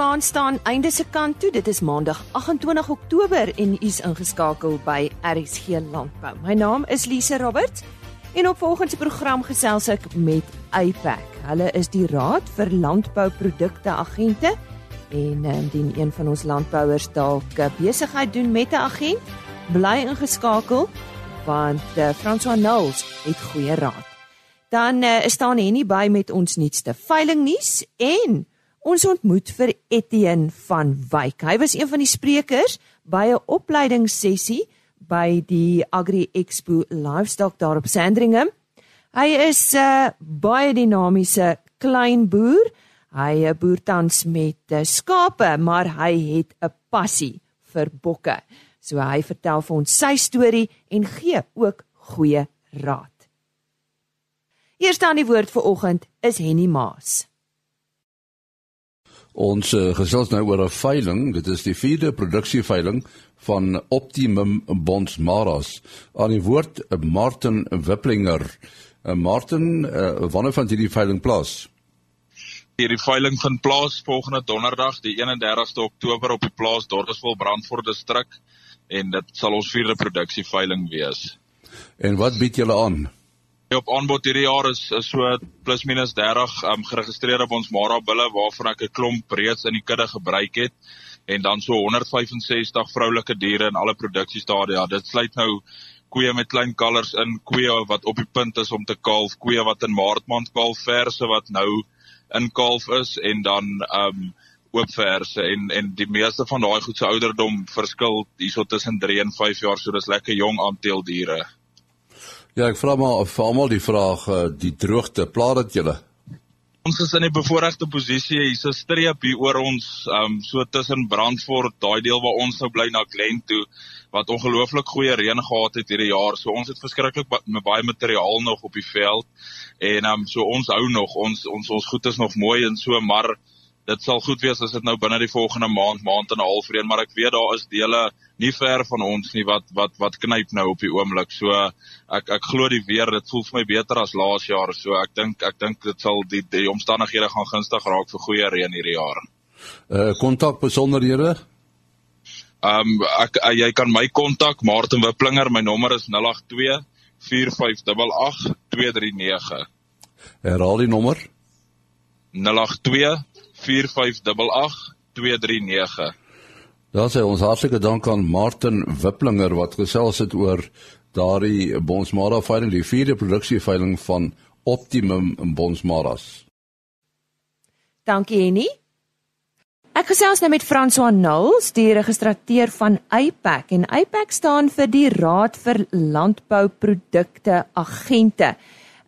maand staan einde se kant toe. Dit is Maandag 28 Oktober en u is ingeskakel by RSG Landbou. My naam is Lise Roberts en op volgende program gesels ek met APAC. Hulle is die Raad vir Landbouprodukte Agente en indien een van ons landbouers dalk besigheid doen met 'n agent, bly ingeskakel want uh, François Nulls het goeie raad. Dan uh, staan Henny by met ons nuutste veilingnuus en Ons ontmoet vir Etienne van Wyk. Hy was een van die sprekers by 'n opleidingssessie by die Agri Expo Livestock daar op Sandringham. Hy is 'n uh, baie dinamiese klein boer. Hy uh, boer tans met uh, skape, maar hy het 'n passie vir bokke. So hy vertel vir ons sy storie en gee ook goeie raad. Eerste aan die woord vir oggend is Henny Maas. Ons uh, gesels nou oor 'n veiling. Dit is die vierde produksieveiling van Optimum Bonds Maras. Aan die woord uh, Martin Wipplinger. Uh, Martin, uh, wanneer vind hierdie veiling plaas? Hierdie veiling vind plaas volgende donderdag, die 31ste Oktober op die plaas Dorpsville Brandfort distrik en dit sal ons vierde produksieveiling wees. En wat bied julle aan? Op aanbod hierdie jaar is, is so plus minus 30 um, geregistreer op ons Mara bulle waarvan ek 'n klomp reeds in die kudde gebruik het en dan so 165 vroulike diere in alle produksiestadia. Dit sluit nou koeie met klein kalvers in, koeie wat op die punt is om te kalf, koeie wat in maartmaand kalf, verse wat nou in kalf is en dan um oop verse en en die meeste van daai goed se ouderdom verskil hierso tussen 3 en 5 jaar, so dis lekker jong aanteel diere. Ja, ek vra maar vir almal die vraag, eh, die droogte, pla dit julle? Ons is in 'n bevoordeelde posisie. Hier's 'n streep hier oor ons, um so tussen Brandfort, daai deel waar ons nou bly na Glen toe wat ongelooflik goeie reën gehad het hierdie jaar. So ons het verskriklik ba baie materiaal nog op die veld en um so ons hou nog ons ons ons goed is nog mooi en so maar dit sal goed wees as dit nou binne die volgende maand, maand en 'n half reën, maar ek weet daar is dele nie ver van ons nie wat wat wat knyp nou op die oomblik. So ek ek glo die weer, dit voel vir my beter as laas jaar. So ek dink ek dink dit sal die die omstandighede gaan gunstig raak vir goeie reën hierdie jaar. Uh kontak besonderhede? Ehm um, ek uh, jy kan my kontak Martin Wiplinger, my nommer is 082 4588 239. Herhaal die nommer. 082 0824588239. Daar sê ons hartlike dank aan Martin Wiplinger wat gesels het oor daardie Bonsmara veiling, die vierde produksieveiling van Optimum Bonsmaras. Dankie Henny. Ek gesels nou met François Nulls, die registrateur van APAC en APAC staan vir die Raad vir Landbouprodukte Agente.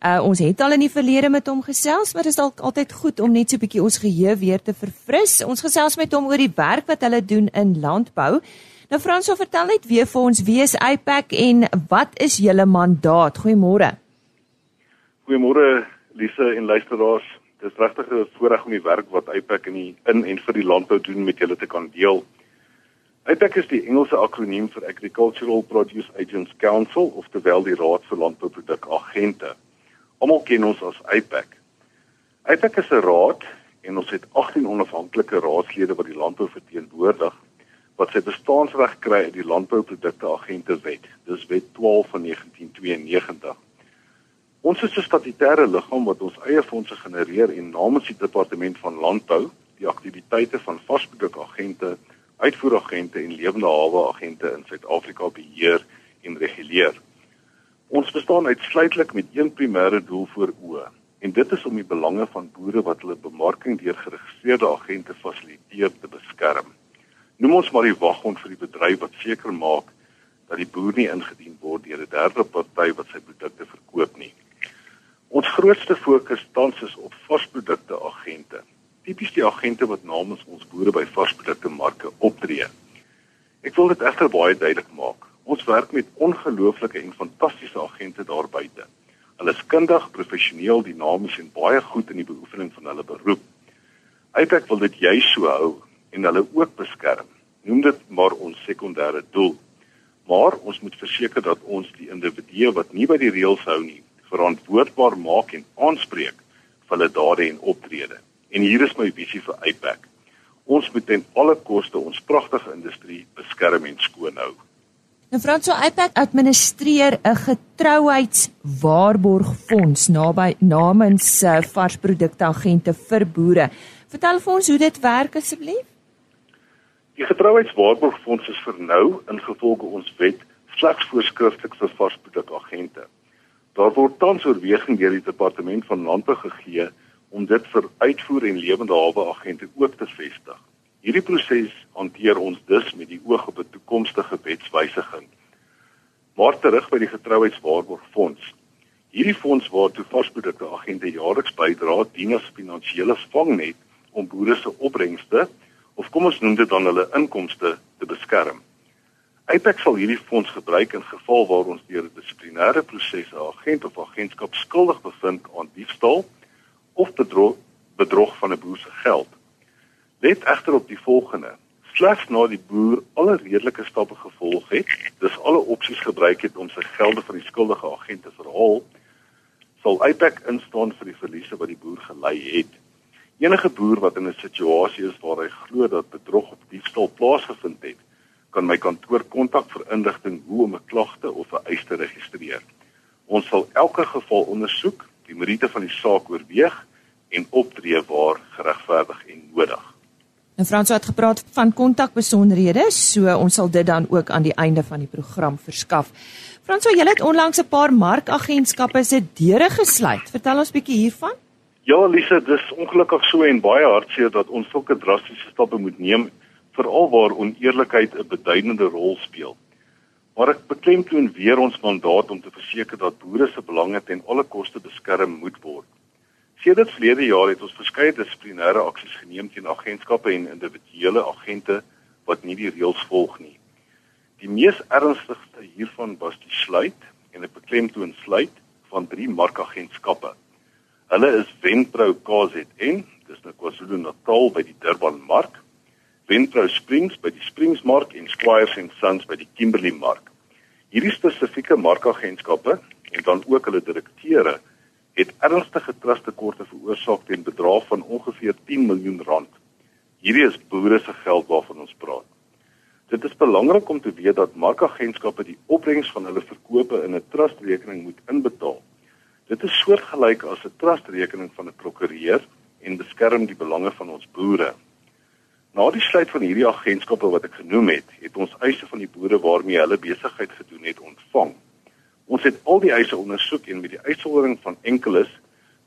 Uh ons het al in die verlede met hom gesels, maar dit is dalk altyd goed om net so 'n bietjie ons geheue weer te verfris. Ons gesels met hom oor die werk wat hulle doen in landbou. Nou Frans, so vertel net weer vir ons wie is IPAC en wat is julle mandaat? Goeiemôre. Goeiemôre Lise en luisteraars. Dit is regtig 'n voorreg om die werk wat IPAC in die, in en vir die landbou doen met julle te kan deel. IPAC is die Engelse akroniem vir Agricultural Produce Agents Council, oftewel die Raad vir Landbouprodukagente. Almal ken ons as APAC. APAC is 'n raad en ons het 18 onafhanklike raadslede wat die landbou verteenwoordig wat sy bestaansreg kry uit die Landbouprodukte Agente Wet. Dis Wet 12 van 1992. Ons is 'n statutêre liggaam wat ons eie fondse genereer en namens die Departement van Landbou die aktiwiteite van varsprodukagente, uitvoeragente en lewende hawe agente in Suid-Afrika beheer en reguleer. Ons bestaan uitsluitlik met een primêre doel voor oë en dit is om die belange van boere wat hulle bemarking deur geregistreerde agente fasiliteer te beskerm. Noem ons maar die waghond vir die bedryf wat seker maak dat die boer nie ingedien word deur 'n derde party wat sy produkte verkoop nie. Ons grootste fokus tans is op varsprodukte agente. Tipies die agente wat namens ons boere by varsprodukte marke optree. Ek wil dit egter baie duidelik maak. Ons werk met ongelooflike en fantastiese agente daar buite. Hulle is kundig, professioneel, dinamies en baie goed in die beoefening van hulle beroep. Uiteindelik wil dit jy so hou en hulle ook beskerm. Noem dit maar ons sekondêre doel. Maar ons moet verseker dat ons die individue wat nie by die reëls hou nie, verantwoordbaar maak en aanspreek vir hulle dade en optrede. En hier is my visie vir Uiteindelik. Ons moet ten alle koste ons pragtige industrie beskerm en skoon hou. Nou Franso IPAC administreer 'n getrouheidswaarborgfonds naby namens uh, varsprodukte agente vir boere. Vertel vir ons hoe dit werk asseblief. Die getrouheidswaarborgfonds is vir nou ingevolge ons wet slegs voorskrifklik vir varsprodukagente. Daar word tans oorweging deur die departement van landbou gegee om dit vir uitvoer en lewende hawe agente ook te vestig. Hierdie proses hanteer ons dus met die oog op 'n toekomstige wetswysiging. Maar terug by die getrouheidswaarborgfonds. Hierdie fonds waartoe varsprodukte agente jaarliks bydra, dien as finansiële vangnet om boere se opbrengste of kom ons noem dit dan hulle inkomste te beskerm. Apex sal hierdie fonds gebruik in geval waar ons deur 'n dissiplinêre proses 'n agent of agentskap skuldig bevind aan diefstal of bedrog bedrog van 'n boer se geld. Let egter op die volgende: slegs na die boer alle redelike stappe gevolg het, dis alle opsies gebruik het om sy gelde van die skuldige agent te verhaal, sal Apex instaan vir die verliese wat die boer gely het. Enige boer wat in 'n situasie is waar hy glo dat bedrog of diefstal plaasgevind het, kan my kantoor kontak vir inligting hoe om 'n klagte of 'n eis te registreer. Ons sal elke geval ondersoek, die meriete van die saak oorweeg en optree waar geregverdig en nodig. En Frans het gepraat van kontakbesonderhede, so ons sal dit dan ook aan die einde van die program verskaf. Frans, jy het onlangs 'n paar markagentskappe se deure gesluit. Vertel ons bietjie hiervan. Ja, Lise, dis ongelukkig so en baie hartseer dat ons sulke drastiese stappe moet neem veral waar oneerlikheid 'n beduidende rol speel. Maar ek beklemtoon weer ons mandaat om te verseker dat boere se belange ten alle koste beskerm moet word. Sedert verlede jaar het ons verskeie dissiplinêre aksies geneem teen agentskappe en individuele agente wat nie die reëls volg nie. Die mees ernstigste hiervan was die sluit en 'n beklemtoon sluit van drie markagentskappe. Hulle is Wenpro KZN, dis nou KwaZulu-Natal by die Durban mark, Wentrou Springs by die Springsmark en Squires and Sons by die Kimberley Mark. Hierdie spesifieke markagentskappe en dan ook hulle direkteure het ernstige trustekorte veroorsaak teen bedrag van ongeveer 10 miljoen rand. Hierdie is boere se geld waarvan ons praat. Dit is belangrik om te weet dat markagentskappe die opbrengs van hulle verkope in 'n trustrekening moet inbetaal. Dit is soortgelyk as 'n trustrekening van 'n prokureur en beskerm die belange van ons boere. Na die sluit van hierdie agentskappe wat ek genoem het, het ons eise van die boere waarmee hulle besigheid gedoen het ontvang. Ons het al die eise ondersoek en met die uitsondering van enkeles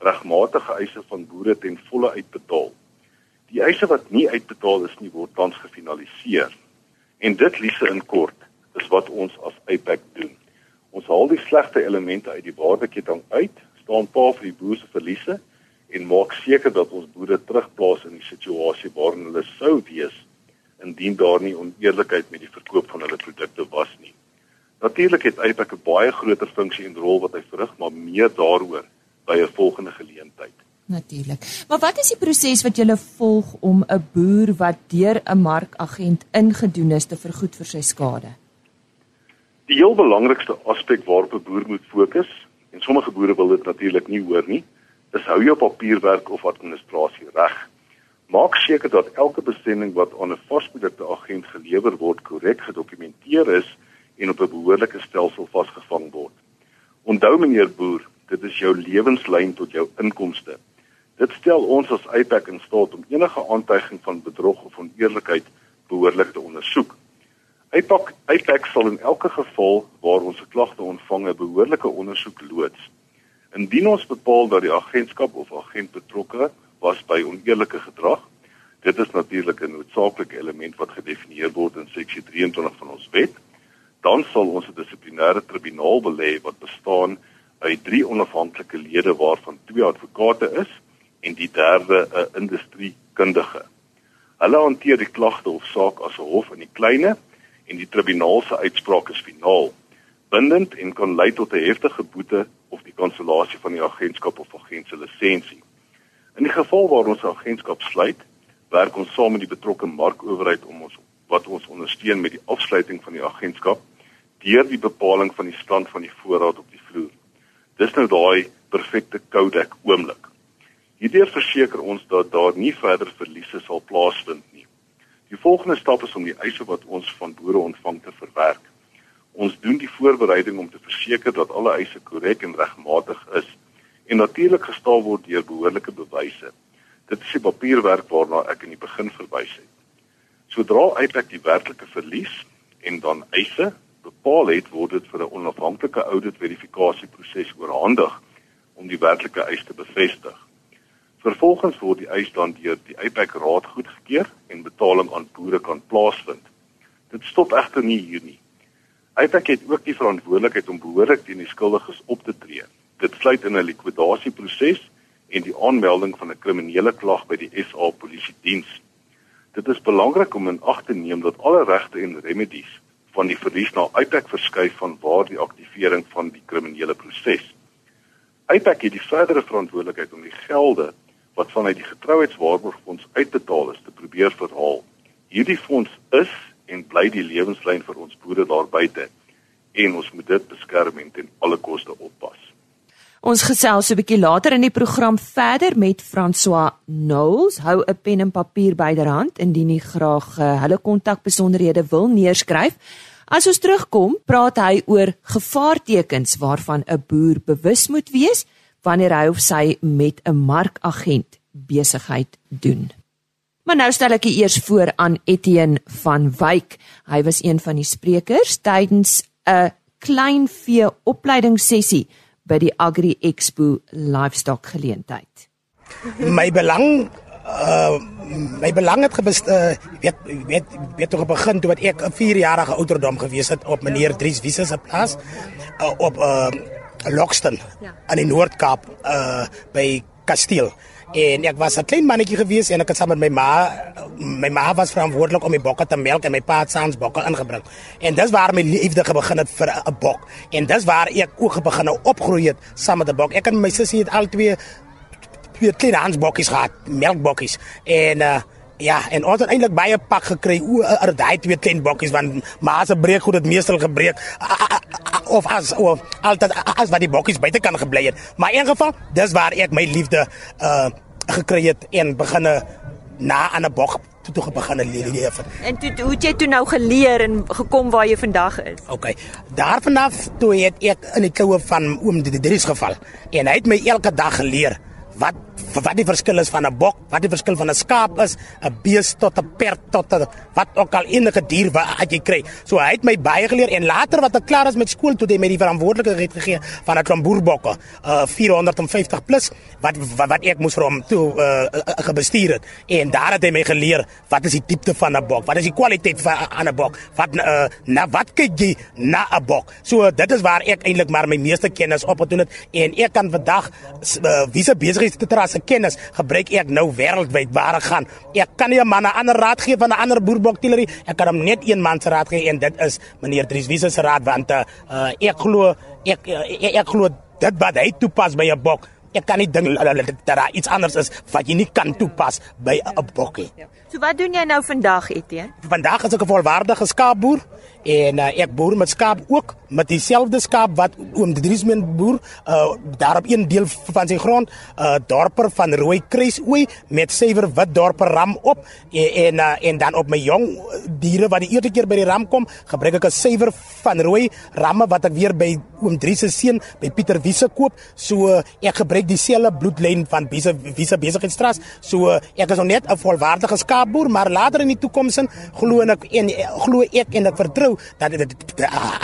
regmatige eise van boere ten volle uitbetaal. Die eise wat nie uitbetaal is nie word tans gefinaliseer. En dit lise in kort is wat ons as APAC doen. Ons haal die slegte elemente uit die waardeketting uit, staan pa vir die boere se verliese en maak seker dat ons boere terugplaas in die situasie waarin hulle sou wees indien daar nie oneerlikheid met die verkoop van hulle produkte was nie. Natuurlik het Apex 'n baie groter funksie en rol wat hy verrig, maar meer daaroor by 'n volgende geleentheid. Natuurlik. Maar wat is die proses wat jy volg om 'n boer wat deur 'n markagent ingedoen is te vergoed vir sy skade? Die heel belangrikste aspek waarop 'n boer moet fokus, en sommige boere wil dit natuurlik nie hoor nie, is hou jou papierwerk of administrasie reg. Maak seker dat elke bestemming wat aan 'n varsprodukte agent gelewer word korrek gedokumenteer is en op 'n behoorlike stelsel vasgevang word. Onthou meneer boer, dit is jou lewenslyn tot jou inkomste. Dit stel ons as APAC in staat om enige aantuiging van bedrog of oneerlikheid behoorlik te ondersoek. APAC APAC sal in elke geval waar ons 'n klagte ontvang 'n behoorlike ondersoek loods. Indien ons bepaal dat die agentskap of agent betrokke was by oneerlike gedrag, dit is natuurlik 'n noodsaaklike element wat gedefinieer word in seksie 23 van ons wet, dan sal ons 'n dissiplinêre tribunaal belê wat bestaan uit drie onafhanklike lede waarvan twee advokate is en die derde 'n industriekundige. Hulle hanteer die klagte of saak as 'n hof in die kleine en die tribunaal se uitspraak is finaal, bindend en kan lei tot 'n heftige boete of die kansellasie van die agentskap of agent se lisensie. In die geval waar ons 'n agentskap sluit, werk ons saam met die betrokke markowerheid om ons wat ons ondersteun met die afsluiting van die agentskap deur die bepaling van die stand van die voorraad op die vloer. Dis nou daai perfekte Kodak oomblik. Hierdeur verseker ons dat daar nie verder verliese sal plaasvind nie. Die volgende stap is om die eise wat ons van boere ontvang te verwerk. Ons doen die voorbereiding om te verseker dat alle eise korrek en regmatig is en natuurlik gestaal word deur behoorlike bewyse. Dit is die papierwerk waarna ek in die begin verwys het. Sodra uitlek die werklike verlies en dan eise bepaal het, word dit vir 'n onafhanklike audit verifikasieproses oorhandig om die werklike eis te bevestig. Vervolgens word die eis dan deur die IPAC raad goedgekeur en betaling aan boere kan plaasvind. Dit stop egter nie hier nie. IPAC het ook die verantwoordelikheid om behoorlik teen die skuldiges op te tree. Dit sluit in 'n likwidasieproses en die aanmelding van 'n kriminele klag by die SA Polisie Diens. Dit is belangrik om in ag te neem dat alle regte en remedies van die verlies na IPAC verskuif van waar die aktivering van die kriminele proses. IPAC het die verdere verantwoordelikheid om die gelde wat vanuit die getrouheidswaarborgfonds uitbetaal is te probeer verhaal. Hierdie fonds is en bly die lewenslyn vir ons boere daar buite en ons moet dit beskerm en ten alle koste oppas. Ons gesels 'n bietjie later in die program verder met François Knowles. Hou 'n pen en papier byderhand indien jy graag uh, hulle kontakbesonderhede wil neerskryf. As ons terugkom, praat hy oor gevaartekens waarvan 'n boer bewus moet wees wanneer hy of sy met 'n markagent besigheid doen. Maar nou stel ek eers voor aan Etienne van Wyk. Hy was een van die sprekers tydens 'n kleinvee opleidingssessie by die Agri Expo Livestock geleentheid. My belang uh my belang het gebes uh, weet weet weet toe begin toe wat ek 'n 4 jarige ouderdom gewees het op meneer Dries Wiese se plaas uh, op uh Lockston ja. in die Noord-Kaap uh by Kasteel. En ek was 'n klein mannetjie gewees en ek het saam met my ma my ma was verantwoordelik om die bokke te melk en my pa het saans bokke ingebring. En dis waar my liefde begin het vir 'n bok. En dis waar ek ook begin opgroei het saam met 'n bok. Ek en my sussie het al twee twee klein hansbokkies gehad, melkbokkies. En uh Ja, en ons het eintlik baie pak gekry oor daai twee klein bokkies want maar se breek goed het meestal gebreek of as of altyd as wat die bokkies buite kan gebly het. Maar in geval, dis waar ek my liefde uh gekry het en beginne na aan 'n bok toe toe begin leef. En toe hoe het jy toe nou geleer en gekom waar jy vandag is? OK. Daarvanaf toe het ek in die kloue van oom Dries geval en hy het my elke dag geleer wat wat die verskil is van 'n bok, wat die verskil van 'n skaap is, 'n bees tot 'n perd tot 'n wat ook al enige dier wat jy kry. So hy het my baie geleer en later wat ek klaar is met skool toe het hy my die verantwoordelikheid gegee van 'n klomp boerbokke, uh 450 plus wat, wat wat ek moes vir hom toe uh, gebestuur het. En daar het hy my geleer wat is die diepte van 'n bok, wat is die kwaliteit van 'n bok, wat uh na wat kyk jy na 'n bok. So dit is waar ek eintlik maar my meeste kennis op het doen het en ek kan vandag uh, wie se besigheidsterrasse kennis gebruik ek nou wêreldwyd waar ek gaan. Ek kan nie 'n man 'n ander raad gee van 'n ander boerboktielery. Ek kan hom net een man se raad gee en dit is meneer Dries Wiese se raad want uh, ek glo ek ek, ek glo dit wat hy toepas by 'n bok. Ek kan nie dink dat daar iets anders is wat jy nie kan toepas by 'n bokkie. So wat doen jy nou vandag, Etienne? Vandag is ek 'n volwaardige skaapboer en uh, ek boer met skaap ook met dieselfde skaap wat oom Driesman boer uh, daar op een deel van sy grond uh, dorper van rooi kruisooi met suiwer wit dorper ram op. En en, uh, en dan op my jong diere wat die eerste keer by die ram kom gebruik ek 'n suiwer van rooi ramme wat ek weer by oom Dries se seun by Pieter Wiese koop. So uh, ek gebruik dieselfde bloedlyn van Wiese Wiese besigheidstras so uh, ek is nog net 'n volwaardige skaapboer maar later in die toekoms glo ek en glo ek en ek vertrou dat dit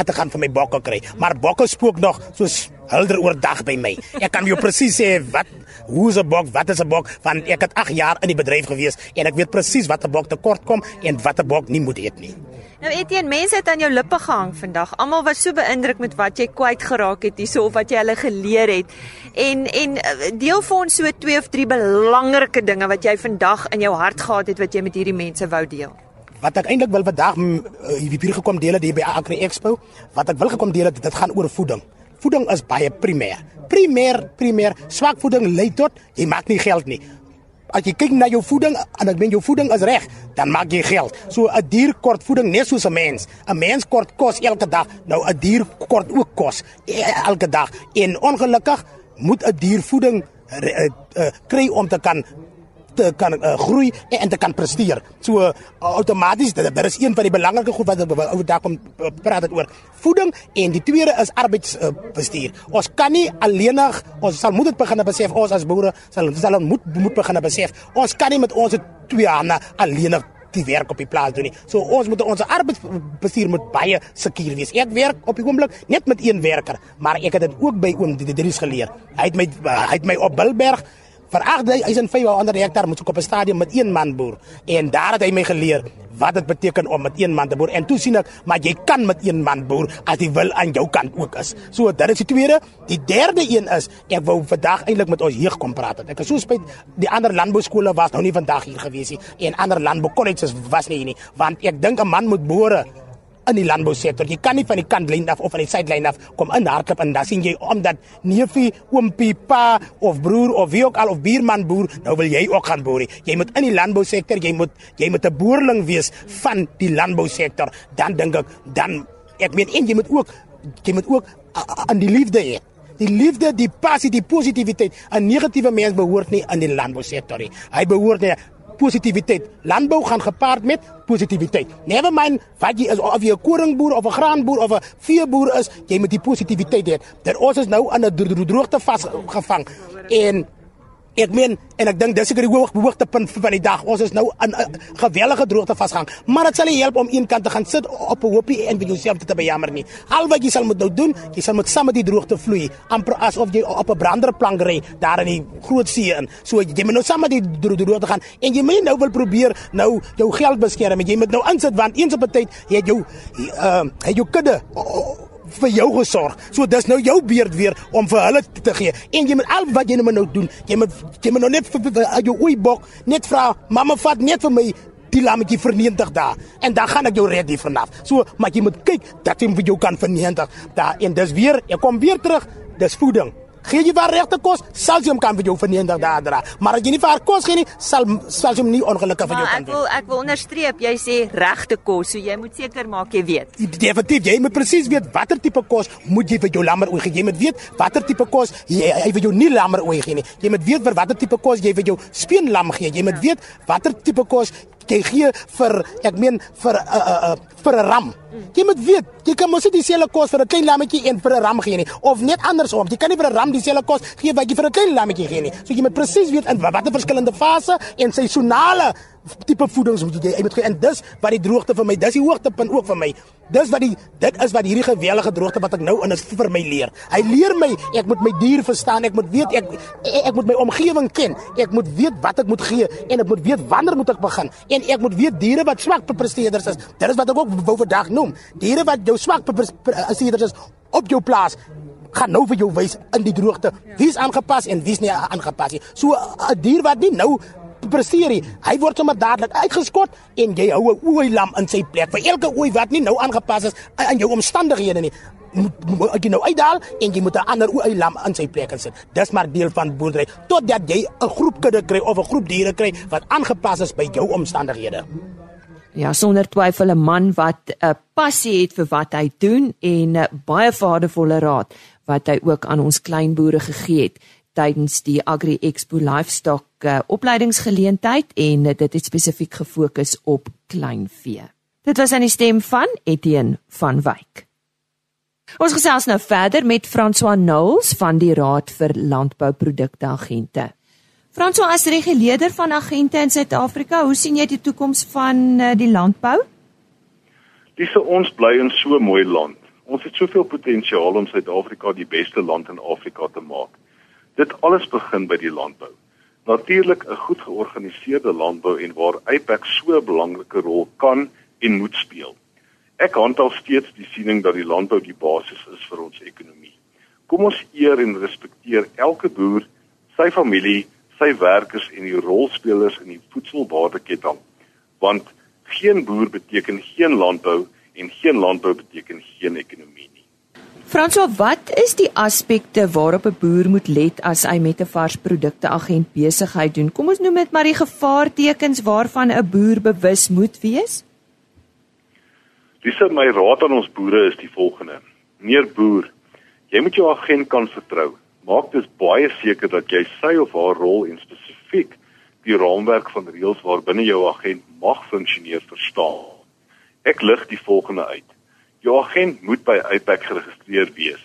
te gaan vir my bokke kry. Maar bokke spook nog soos helder oordag by my. Ek kan jou presies sê wat hoe 'n bok, wat is 'n bok want ek het 8 jaar in die bedryf gewees en ek weet presies wat 'n bok tekort kom en wat 'n bok nie moet eet nie. Nou Etienne, mense het aan jou lippe gehang vandag. Almal was so beïndruk met wat jy kwyt geraak het hierso of wat jy hulle geleer het. En en eh, deel vir ons so twee of drie belangrike dinge wat jy vandag in jou hart gehad het wat jy met hierdie mense wou deel wat ek eintlik wil vandag uh, hier gekom deel het hier by Agri Expo, wat ek wil gekom deel het, dit gaan oor voeding. Voeding is baie primêr. Primêr, primêr, swak voeding lei tot jy maak nie geld nie. As jy kyk na jou voeding en ek meen jou voeding is reg, dan maak jy geld. So 'n dier kort voeding net soos 'n mens. 'n Mens kort kos elke dag. Nou 'n dier kort ook kos eh, elke dag. En ongelukkig moet 'n dier voeding uh, uh, kry om te kan te kan uh, groei en, en te kan presteer. So uh, outomaties dit, dit is een van die belangrike goed wat oor daar kom praat het oor voeding en die tweede is arbeidsbestuur. Uh, ons kan nie alleenig ons sal moet dit begin besef ons as boere sal sal moet moet begin besef ons kan nie met ons twee hande alleenig die werk op die plaas doen nie. So ons moet ons arbeidsbestuur moet baie seker wees. Ek werk op die oomblik net met een werker, maar ek het dit ook by oom Dries geleer. Hy het my hy het my op Bilberg vir 8500 hektaar moet ek op 'n stadium met een man boer. En daar het hy my geleer wat dit beteken om met een man te boer. En toe sien ek maar jy kan met een man boer as jy wil aan jou kant ook is. So dit is die tweede, die derde een is ek wou vandag eintlik met ons jeug kom praat. Ek is so spyt die ander landbouskole was nou nie vandag hier gewees nie. En ander landboukolleges was nie hier nie. Want ek dink 'n man moet boere in die landbousektor. Jy kan nie van die kantlyn af of van die suidlyn af kom in hardloop en dan sien jy omdat neefie, oompie, pa of broer of wie ook al of buurman boer, nou wil jy ook gaan boer. Jy moet in die landbousektor, jy moet jy moet 'n boerling wees van die landbousektor. Dan dink ek dan ek meen en jy moet ook jy moet ook aan die liefde hê. Die liefde, die passie, die positiwiteit. 'n Negatiewe mens behoort nie in die landbousektor nie. Hy behoort nie positiwiteit. Landbou gaan gepaard met positiwiteit. Never mind wat jy is of jy 'n koringboer of 'n graanboer of 'n veeboer is, jy moet die positiwiteit hê. Dat ons is nou aan 'n droogte vasgevang en Ek meen en ek dink dis seker die hoog hoogtepunt van die dag. Ons is nou in 'n gewellige droogte vasgang. Maar dit sal nie help om een kant te gaan sit op 'n hoopie en vir jouself te bejammer nie. Al wat jy sal moet nou doen, jy sal met saam met die droogte vloei, amper asof jy op 'n branderplank ry daar in die groot see in. So jy moet nou saam met die droogte gaan en jy moet nou wil probeer nou jou geld beskerm. Jy moet nou insit want eens op 'n tyd jy het jou uh het jou kudde vir jou gesorg. So dis nou jou beurt weer om vir hulle te gee. En jy moet al wat jy nou doen, jy moet jy moet nou net vir, vir, vir jou oeibok net vra, mamma vat net vir my die lammetjie vir 90 dae en dan gaan ek jou red hier vanaf. So, maar jy moet kyk dat jy vir jou kan vir 90 dae en dis weer, ek kom weer terug, dis voeding. Gee jy vir regte kos, sal jy hom kan vir jou vir 90 dae dra. Maar as jy nie vir haar kos gee nie, sal sal jy hom nie ongelukkig vir jou kan doen. Ek wil ek wil onderstreep, jy sê regte kos, so jy moet seker maak jy weet. Definitief, jy moet presies weet watter tipe kos moet jy vir jou lammer ooi gee. Jy moet weet watter tipe kos jy jy vir jou nie lammer ooi gee nie. Jy moet weet vir watter tipe kos jy vir jou speenlam gee. Jy moet weet watter tipe kos jy gee vir ek meen vir 'n uh, uh, uh, vir 'n ram. Jy moet weet, jy kan mos nie dieselfde kos vir 'n klein lammetjie en vir 'n ram gee nie of net andersom. Jy kan nie vir 'n ram dieselfde kos gee wat jy vir 'n klein lammetjie gee nie. So jy moet presies weet in watter verskillende fase en seisonale tipe voedings moet jy jy moet en dis wat die droogte vir my dis die hoogtepunt ook vir my. Dis wat die dit is wat hierdie gewellige droogte wat ek nou in is vir my leer. Hy leer my ek moet my dier verstaan ek moet weet ek ek, ek moet my omgewing ken. Ek moet weet wat ek moet gee en ek moet weet wanneer moet ek begin. En ek moet weet diere wat swak presteerders is. Dit is wat ek ook wou vandag noem. Diere wat jou swak presteerders is op jou plaas gaan nou vir jou wys in die droogte wie's aangepas en wie's nie aangepas nie so 'n dier wat nie nou presteer nie. Hy word sommer dadelik uitgeskot en jy hou 'n ooi lam in sy plek. Vir elke ooi wat nie nou aangepas is aan jou omstandighede nie, moet jy nou uitdaal en jy moet 'n ander ooi lam in sy plek sit. Dis maar deel van boerdery totdat jy 'n groep kudde kry of 'n groep diere kry wat aangepas is by jou omstandighede. Ja, sonder twyfel 'n man wat 'n passie het vir wat hy doen en baie waardevolle raad wat hy ook aan ons kleinboere gegee het tydens die Agri Expo Livestock uh, opleidingsgeleentheid en uh, dit het spesifiek gefokus op kleinvee. Dit was aan die stem van Etienne van Wyk. Ons gesels nou verder met François Nouls van die Raad vir Landbouprodukte Agente. François as reguleerder van agente in Suid-Afrika, hoe sien jy die toekoms van uh, die landbou? Dis ons bly in so 'n mooi land. Ons het soveel potensiaal om Suid-Afrika die beste land in Afrika te maak. Dit alles begin by die landbou. Natuurlik 'n goed georganiseerde landbou en waar APEC so 'n belangrike rol kan en moet speel. Ek handhaaf steeds die siening dat die landbou die basis is vir ons ekonomie. Kom ons eer en respekteer elke boer, sy familie, sy werkers en die rolspelers in die voedselwaardeketting. Want geen boer beteken geen landbou en geen landbou beteken geen ekonomie. Franswa, wat is die aspekte waarop 'n boer moet let as hy met 'n varsprodukte agent besigheid doen? Kom ons noem dit maar die gevaartekens waarvan 'n boer bewus moet wees. Dis my raad aan ons boere is die volgende: Meneer boer, jy moet jou agent kan vertrou. Maak dus baie seker dat jy sy of haar rol en spesifiek die raamwerk van reëls waarbinne jou agent mag funksioneer verstaan. Ek lig die volgende uit. Jou agent moet by IPAC geregistreer wees.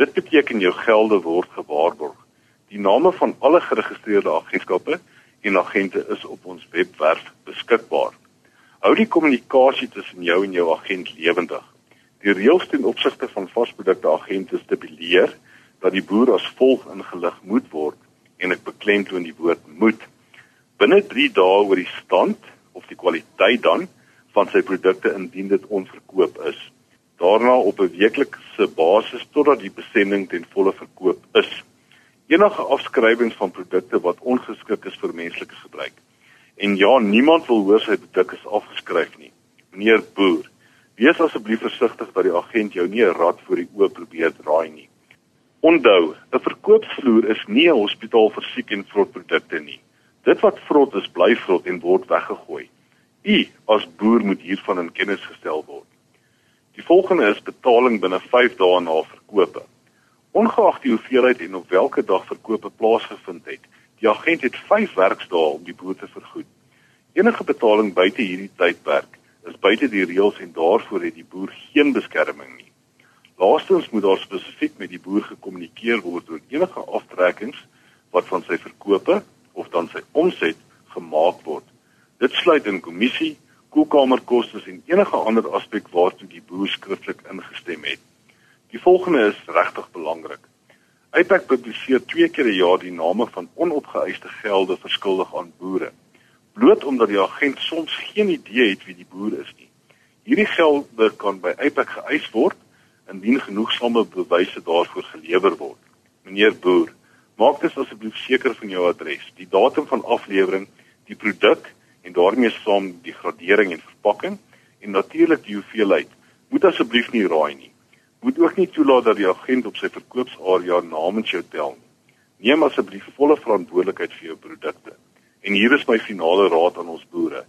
Dit beteken jou gelde word gewaarborg. Die name van alle geregistreerde agentskappe en agente is op ons webwerf beskikbaar. Hou die kommunikasie tussen jou en jou agent lewendig. Die reëls ten opsigte van vasprodukte agente stipuleer dat die boer as volg ingelig moet word en ek beklemtoon die woord moet binne 3 dae oor die stand of die kwaliteit dan van sy produkte indien dit onverkoop is. Daarna op 'n weeklikse basis totdat die besending ten volle verkoop is. Enige afskrywings van produkte wat ongeskik is vir menslike gebruik. En ja, niemand wil hoor sy produk is afgeskryf nie. Meneer Boer, wees asseblief versigtig dat die agent jou nie 'n rad voor die oë probeer draai nie. Onthou, 'n verkoopsvloer is nie 'n hospitaal vir siek en vrot produkte nie. Dit wat vrot is, bly vrot en word weggegooi. U as boer moet hiervan in kennis gestel word. Die volgende is betaling binne 5 dae na verkope. Ongeag die hoeveelheid en op watter dag verkope plaasgevind het, die agent het 5 werksdae om die boer te vergoed. Enige betaling buite hierdie tydperk is buite die reëls en daarvoor het die boer geen beskerming nie. Laastens moet daar spesifiek met die boer gekommunikeer word oor enige aftrekkings wat van sy verkope of dan sy omset gemaak word. Dit sluit in kommissie, koelkamerkoste en enige ander aspek waartoe die boer skriftelik ingestem het. Die volgende is regtig belangrik. Uitpak publiseer twee keer per jaar die name van onopgeëiste gelde verskuldig aan boere. Bloot omdat die agent soms geen idee het wie die boer is nie. Hierdie gelde kan by Uitpak geëis word indien genoegsame bewyse daarvoor gelewer word. Meneer Boer, maak dus asseblief seker van jou adres, die datum van aflewering, die produk en daarmee saam die gradering en verpakking en natuurlik die hoeveelheid. Moet asseblief nie raai nie. Moet ook nie toelaat dat die agent op sy verkoopsarea namens jou tel nie. Neem asseblief volle verantwoordelikheid vir jou produkte. En hier is my finale raad aan ons boere.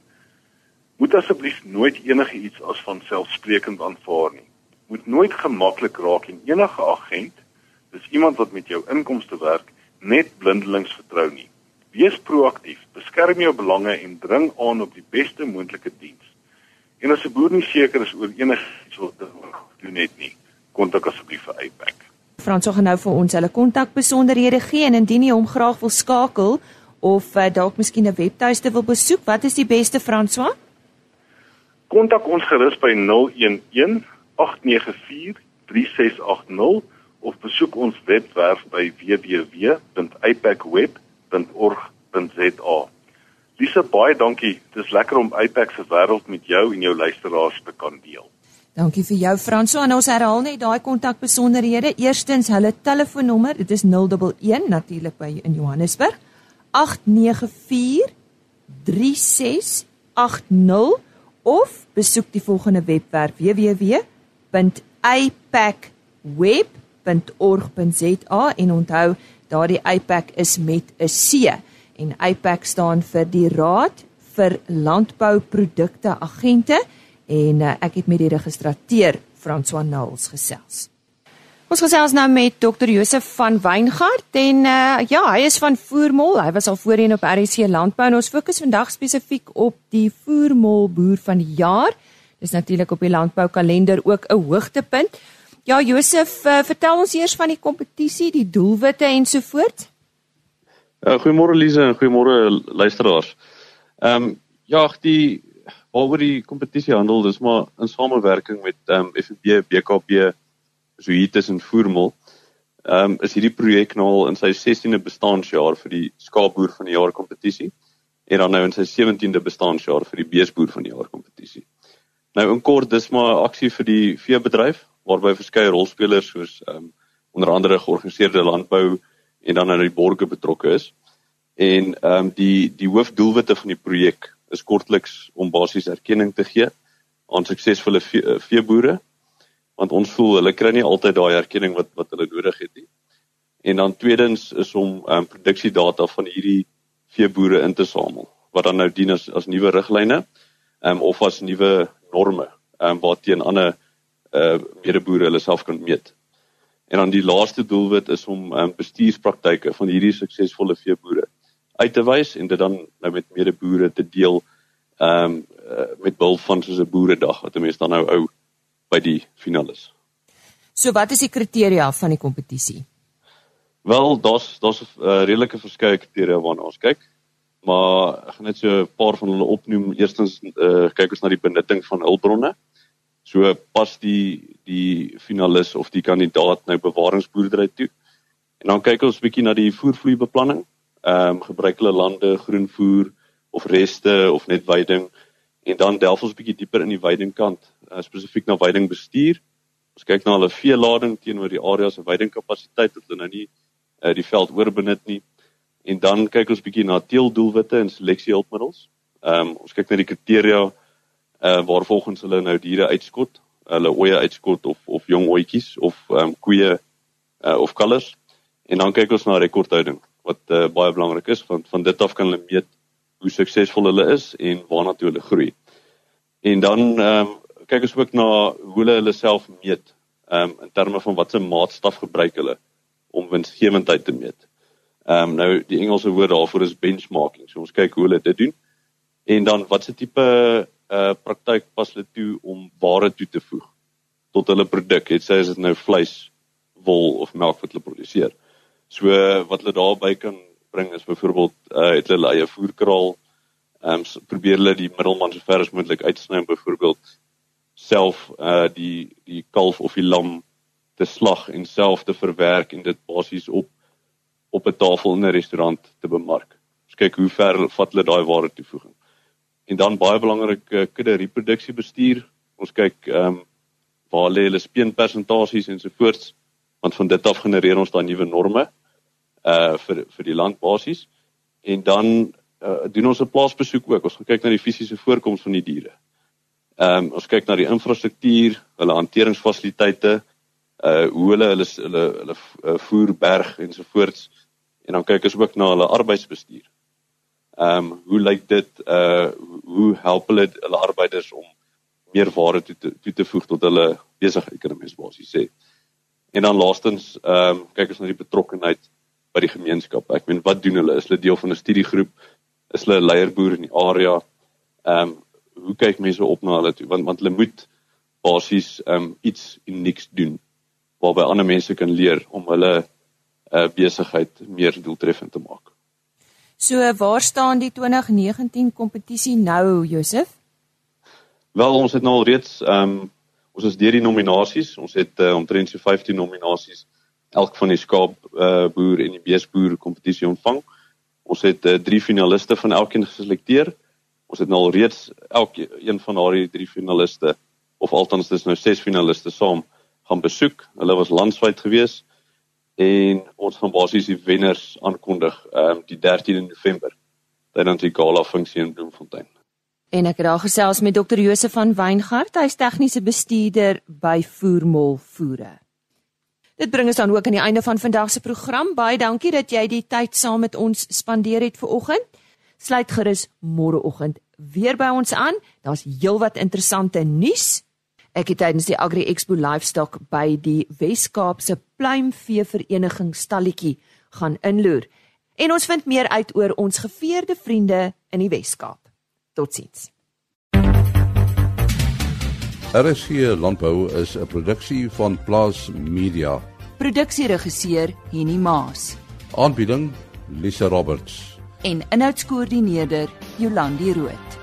Moet asseblief nooit enigiets as vanselfsprekend aanvaar nie moet nooit gemaklik raak en enige agent, dis iemand wat met jou inkomste werk, net blindelings vertrou nie. Wees proaktief, beskerm jou belange en dring aan op die beste moontlike diens. En as 'n boer nie seker is oor enigiets wat doen net nie, kontak asseblief vir Uitback. Frans gaan nou vir ons hulle kontakbesonderhede gee en indien jy hom graag wil skakel of uh, dalk miskien 'n webtuiste wil besoek, wat is die beste Franswa? Kontak ons gerus by 011 of besoek ons webwerf by www.ipacweb.org.za. Lisa, baie dankie. Dit is lekker om Ipac se wêreld met jou en jou luisteraars te kan deel. Dankie vir jou Franso en ons herhaal net daai kontakbesonderhede. Eerstens hulle telefoonnommer, dit is 011 natuurlik by in Johannesburg 894 3680 of besoek die volgende webwerf www www.apacweb.org.za en onthou daardie APAC is met 'n C en APAC staan vir die Raad vir Landbouprodukte Agente en uh, ek het met die registrateur François Nulls gesels. Ons gesels nou met Dr. Josef van Weingart en uh, ja, hy is van Voermol. Hy was al voorheen op RC Landbou en ons fokus vandag spesifiek op die Voermol boer van die jaar. Dis natuurlik op die landboukalender ook 'n hoogtepunt. Ja, Josef, uh, vertel ons eers van die kompetisie, die doelwitte en so voort. Uh, goeiemôre Lize en goeiemôre luisteraars. Ehm um, ja, die waaroor die kompetisie handel, dis maar in samewerking met ehm um, FNB, BKB, Zoetis en Voermol. Ehm um, is hierdie projek nou al in sy 16de bestaanjaar vir die skaapboer van die jaar kompetisie en dan nou in sy 17de bestaanjaar vir die beesboer van die jaar kompetisie. Nou in kort dis maar 'n aksie vir die veebedryf waarby verskeie rolspelers soos ehm um, onder andere georganiseerde landbou en dan nou die borgers betrokke is. En ehm um, die die hoofdoelwitte van die projek is kortliks om basies erkenning te gee aan suksesvolle vee, eh, veeboere want ons voel hulle kry nie altyd daai erkenning wat wat hulle nodig het nie. En dan tweedens is om ehm um, produksiedata van hierdie veeboere in te samel wat dan nou dien as as nuwe riglyne ehm um, of as nuwe norme ehm um, waarteen ander uh medeboere hulle self kan meet. En dan die laaste doelwit is om um, bestuurspraktyke van hierdie suksesvolle veeboere uit te wys en dit dan nou met medeboere te deel ehm um, uh, met behulp van soos 'n boeredag wat mense dan nou ou by die finalis. So wat is die kriteria van die kompetisie? Wel, daar's daar's 'n uh, redelike verskeie kriteria waarna ons kyk. Maar ek gaan net so 'n paar van hulle opnoem. Eerstens uh, kyk ons na die benutting van hulpbronne. So pas die die finalis of die kandidaat nou bewaringsboerdery toe. En dan kyk ons bietjie na die voervloeibeplanning. Ehm um, gebruik hulle lande groenvoer of reste of net veiding en dan delf ons bietjie dieper in die veidingkant, uh, spesifiek na veidingbestuur. Ons kyk na hulle veelading teenoor die area se veidingkapasiteit dat hulle nou nie uh, die veld oorbenut nie. En dan kyk ons bietjie na teeldoelwitte en seleksiehulpmiddels. Ehm um, ons kyk na die kriteria uh waar volgens hulle nou diere uitskot, hulle oeye uitskot of of jong ooitjies of ehm um, koeie uh of kalvers. En dan kyk ons na rekordhouding wat uh, baie belangrik is want van dit af kan hulle meet hoe suksesvol hulle is en waarna toe hulle groei. En dan ehm um, kyk ons ook na hoe hulle hulle self meet ehm um, in terme van watse maatstaf gebruik hulle om winsgewendheid te meet. Ehm um, nou die Engelse woord daarvoor is benchmarking. So ons kyk hoe hulle dit doen. En dan watse tipe uh praktyk pas hulle toe om ware toe te voeg tot hulle produk. Het sê as dit nou vleis, wol of melk wat hulle produseer. So wat hulle daarby kan bring is byvoorbeeld uh het hulle eie voerkraal. Ehm um, probeer hulle die middelman so ver as moontlik uitsny om byvoorbeeld self uh die die kalf of die lam te slag en self te verwerk en dit basies op op 'n tafel in 'n restaurant te bemark. Ons kyk hoe ver vat hulle daai ware toevoeging. En dan baie belangrik uh, kudde reproduksie bestuur. Ons kyk ehm um, waar lê hulle speenpersentasies en so voorts want van dit af genereer ons dan nuwe norme uh vir vir die land basies. En dan uh, doen ons 'n plaasbesoek ook. Ons gaan kyk na die fisiese voorkoms van die diere. Ehm um, ons kyk na die infrastruktuur, hulle hanteringsfasiliteite, uh hoe hulle hulle hulle hulle voer berg ensovoorts en dan kyk ons ook na hulle arbeidsbestuur. Ehm um, hoe lyk dit uh hoe help hulle hulle arbeiders om meer waarde toe te, toe te voeg tot hulle besigheid kan mens basies sê. En dan laastens ehm um, kyk ons na die betrokkenheid by die gemeenskap. Ek meen wat doen hulle? Is hulle deel van 'n studiegroep? Is hulle 'n leierboer in die area? Ehm um, hoe kyk mense op na hulle toe? Want want hulle moet basies ehm um, iets unieks doen waarby ander mense kan leer om hulle uh, besigheid meer doeltreffend te maak. So waar staan die 2019 kompetisie nou, Josef? Wel, ons het nou al reeds ehm um, ons is deur die nominasies. Ons het uh, omtrent so 15 nominasies elk van die skaap uh, boer en die beesboer kompetisie ontvang. Ons het uh, drie finaliste van elkeen geselekteer. Ons het nou al reeds elke een van daardie drie finaliste of althans dis nou ses finaliste saam gaan besoek. Hulle was landwyd gewees en ons gaan basies die wenners aankondig ehm um, die 13de November tydens die gala funksie in Bloemfontein. En ek het daar gesels met Dr. Josef van Weingart, hy's tegniese bestuurder by Voermol Voere. Dit bring ons dan ook aan die einde van vandag se program. Baie dankie dat jy die tyd saam met ons spandeer het vir oggend. Sluit gerus môreoggend weer by ons aan. Daar's heelwat interessante nuus. Ek het tydens die Agri Expo Livestock by die Wes-Kaapse Pluimvee Vereniging stalletjie gaan inloer. En ons vind meer uit oor ons geveerde vriende in die Wes-Kaap. Totsiens. RSG Landbou is 'n produksie van Plaas Media. Produksieregisseur Henny Maas. Aanbieding Lisa Roberts. En inhoudskoördineerder Jolandi Root.